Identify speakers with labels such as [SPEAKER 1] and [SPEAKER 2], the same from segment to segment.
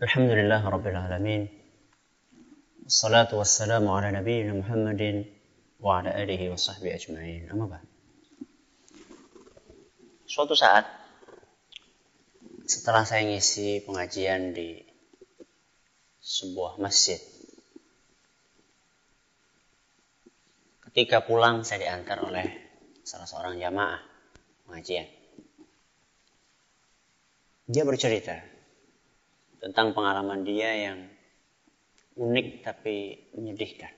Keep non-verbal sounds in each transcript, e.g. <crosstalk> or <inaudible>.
[SPEAKER 1] الحمد لله رب العالمين والصلاة والسلام على نبينا محمد وعلى آله وصحبه أجمعين أما بعد Suatu saat setelah saya ngisi pengajian di sebuah masjid ketika pulang saya diantar oleh salah seorang jamaah pengajian dia bercerita tentang pengalaman dia yang unik tapi menyedihkan.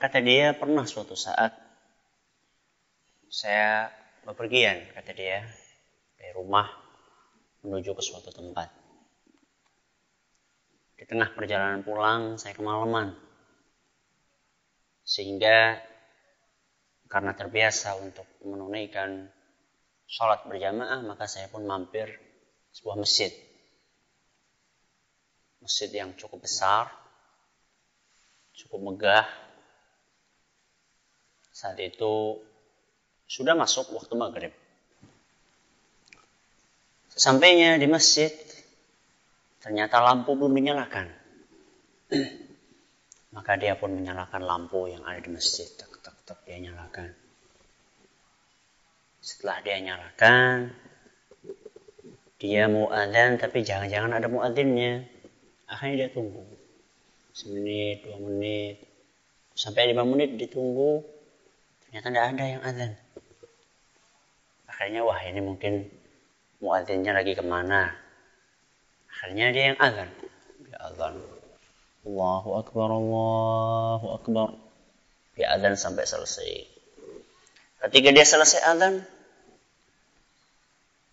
[SPEAKER 1] Kata dia pernah suatu saat saya bepergian, kata dia, dari rumah menuju ke suatu tempat. Di tengah perjalanan pulang, saya kemalaman. Sehingga karena terbiasa untuk menunaikan sholat berjamaah, maka saya pun mampir sebuah masjid. Masjid yang cukup besar, cukup megah. Saat itu sudah masuk waktu maghrib. Sesampainya di masjid, ternyata lampu belum dinyalakan. <clears throat> Maka dia pun menyalakan lampu yang ada di masjid. Tak, tak, tak, dia nyalakan. Setelah dia nyalakan, dia mau adzan tapi jangan-jangan ada muadzinnya. Akhirnya dia tunggu. Semenit, dua menit, sampai lima menit ditunggu. Ternyata tidak ada yang adzan. Akhirnya wah ini mungkin muadzinnya lagi ke mana. Akhirnya dia yang azan. Dia azan. Allahu Akbar, Allahu Akbar. Dia azan sampai selesai. Ketika dia selesai azan,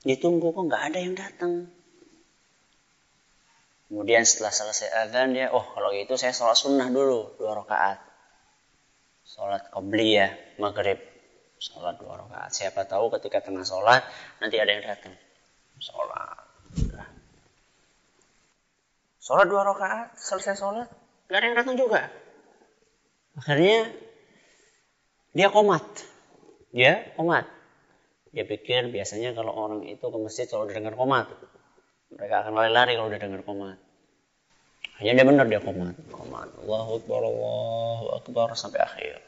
[SPEAKER 1] ditunggu kok nggak ada yang datang. Kemudian setelah selesai azan dia, oh kalau gitu saya sholat sunnah dulu dua rakaat. Sholat qobliyah maghrib sholat dua rakaat. Siapa tahu ketika tengah sholat nanti ada yang datang. Sholat. Sholat dua rakaat, selesai sholat, gak ada yang datang juga. Akhirnya dia komat. Dia komat. Dia pikir biasanya kalau orang itu ke masjid kalau udah dengar komat. Mereka akan lari-lari kalau udah dengar komat. Hanya dia benar dia komat. Komat. Allahu Akbar, Allahu Akbar sampai akhir.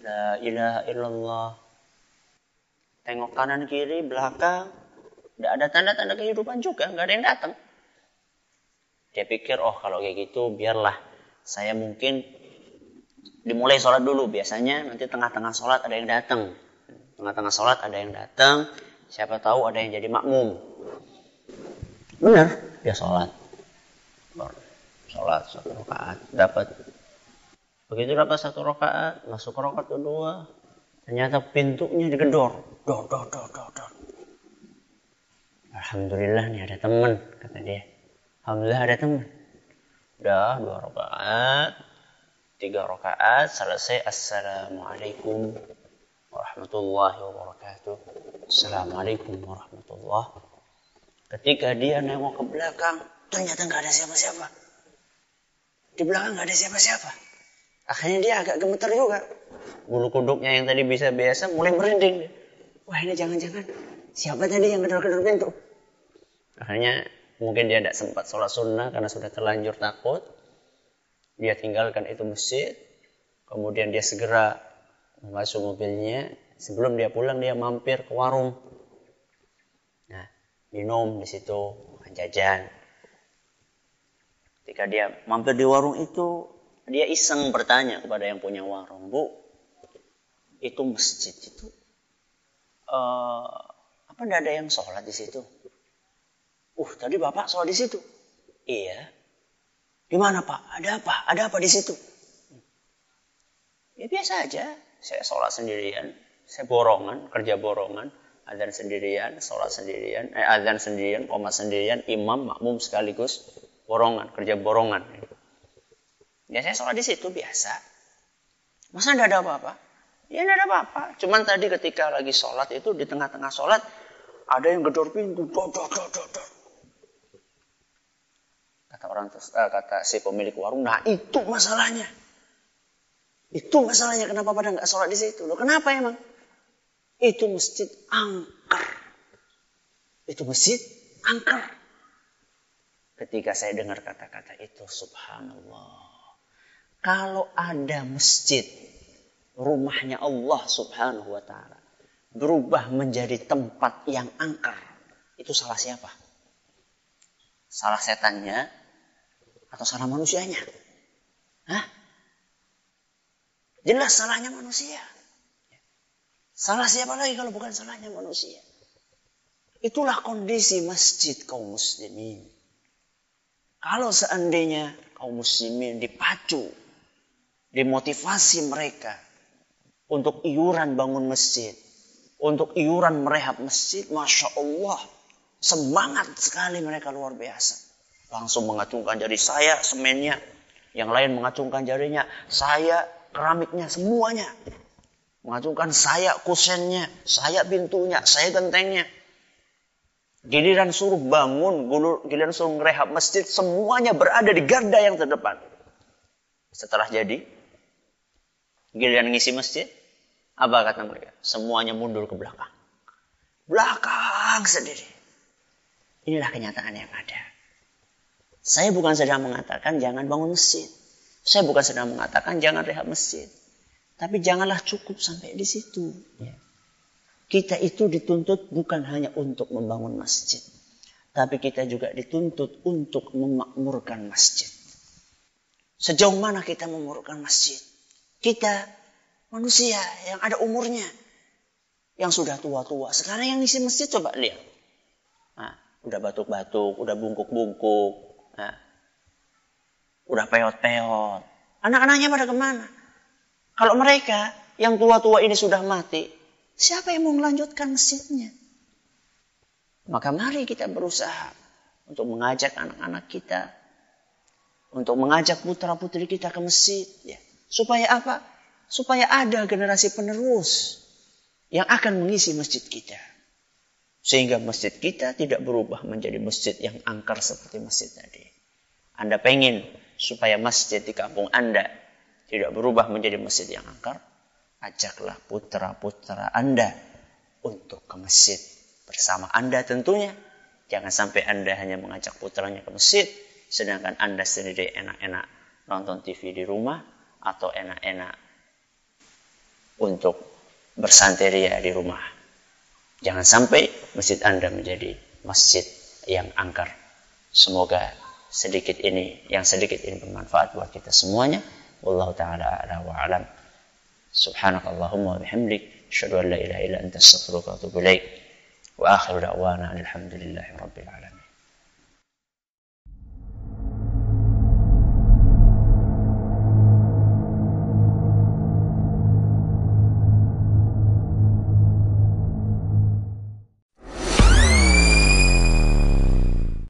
[SPEAKER 1] La ilaha illallah. Tengok kanan kiri, belakang. Tidak ada tanda-tanda kehidupan juga. Nggak ada yang datang. Dia pikir, oh kalau kayak gitu biarlah. Saya mungkin dimulai sholat dulu. Biasanya nanti tengah-tengah sholat ada yang datang. Tengah-tengah sholat ada yang datang. Siapa tahu ada yang jadi makmum. Benar, dia sholat. Sholat satu rakaat dapat Begitu dapat satu rakaat, masuk ke rakaat kedua, ternyata pintunya digedor. Dor, dor, dor, dor, dor. Alhamdulillah nih ada teman, kata dia. Alhamdulillah ada teman. Udah dua rakaat, tiga rakaat, selesai. Assalamualaikum warahmatullahi wabarakatuh. Assalamualaikum warahmatullahi Ketika dia nengok ke belakang, ternyata nggak ada siapa-siapa. Di belakang nggak ada siapa-siapa. Akhirnya dia agak gemeter juga. Bulu kuduknya yang tadi bisa biasa mulai merinding. Wah ini jangan-jangan siapa tadi yang gedor-gedor pintu? Akhirnya mungkin dia tidak sempat sholat sunnah karena sudah terlanjur takut. Dia tinggalkan itu masjid. Kemudian dia segera masuk mobilnya. Sebelum dia pulang dia mampir ke warung. Nah, minum di situ, jajan. Ketika dia mampir di warung itu, dia iseng bertanya kepada yang punya warung, Bu, itu masjid itu uh, apa tidak ada yang sholat di situ? Uh, tadi bapak sholat di situ. Iya. Di mana pak? Ada apa? Ada apa di situ? Ya biasa aja. Saya sholat sendirian. Saya borongan, kerja borongan. Adzan sendirian, sholat sendirian. Eh, adzan sendirian, koma sendirian. Imam, makmum sekaligus. Borongan, kerja borongan. Ya saya sholat di situ biasa. Masa tidak ada apa-apa? Ya tidak ada apa-apa. Cuman tadi ketika lagi sholat itu di tengah-tengah sholat ada yang gedor pintu. Dor, dor, dor, dor, dor. Kata orang uh, kata si pemilik warung, nah itu masalahnya. Itu masalahnya kenapa pada nggak sholat di situ. Loh kenapa emang? Itu masjid angker. Itu masjid angker. ketika saya dengar kata-kata itu subhanallah. Kalau ada masjid rumahnya Allah subhanahu wa ta'ala berubah menjadi tempat yang angker. Itu salah siapa? Salah setannya atau salah manusianya? Hah? Jelas salahnya manusia. Salah siapa lagi kalau bukan salahnya manusia? Itulah kondisi masjid kaum muslimin. Kalau seandainya kaum muslimin dipacu, dimotivasi mereka untuk iuran bangun masjid, untuk iuran merehab masjid, masya Allah, semangat sekali mereka luar biasa. Langsung mengacungkan jari saya, semennya, yang lain mengacungkan jarinya, saya keramiknya semuanya. Mengacungkan saya kusennya, saya pintunya, saya gentengnya. Giliran suruh bangun, giliran suruh ngerehab masjid, semuanya berada di garda yang terdepan. Setelah jadi, giliran ngisi masjid, apa kata mereka? Semuanya mundur ke belakang. Belakang sendiri. Inilah kenyataan yang ada. Saya bukan sedang mengatakan jangan bangun masjid. Saya bukan sedang mengatakan jangan rehab masjid. Tapi janganlah cukup sampai di situ. Ya. Kita itu dituntut bukan hanya untuk membangun masjid. Tapi kita juga dituntut untuk memakmurkan masjid. Sejauh mana kita memakmurkan masjid? Kita manusia yang ada umurnya. Yang sudah tua-tua. Sekarang yang ngisi masjid coba lihat. Nah, udah batuk-batuk, udah bungkuk-bungkuk. Nah, udah peot-peot. Anak-anaknya pada ke mana? Kalau mereka yang tua-tua ini sudah mati, Siapa yang mau melanjutkan masjidnya? Maka mari kita berusaha untuk mengajak anak-anak kita, untuk mengajak putra-putri kita ke masjid. Ya. Supaya apa? Supaya ada generasi penerus yang akan mengisi masjid kita. Sehingga masjid kita tidak berubah menjadi masjid yang angker seperti masjid tadi. Anda pengen supaya masjid di kampung Anda tidak berubah menjadi masjid yang angker, ajaklah putra-putra Anda untuk ke masjid bersama Anda tentunya. Jangan sampai Anda hanya mengajak putranya ke masjid, sedangkan Anda sendiri enak-enak nonton TV di rumah atau enak-enak untuk bersanteria di rumah. Jangan sampai masjid Anda menjadi masjid yang angker. Semoga sedikit ini yang sedikit ini bermanfaat buat kita semuanya. Wallahu taala ala wa alam. Subhanakallahumma wa bihamdik asyhadu an la ilaha illa anta astaghfiruka wa atubu ilaik. Wa akhiru da'wana alhamdulillahi rabbil alamin.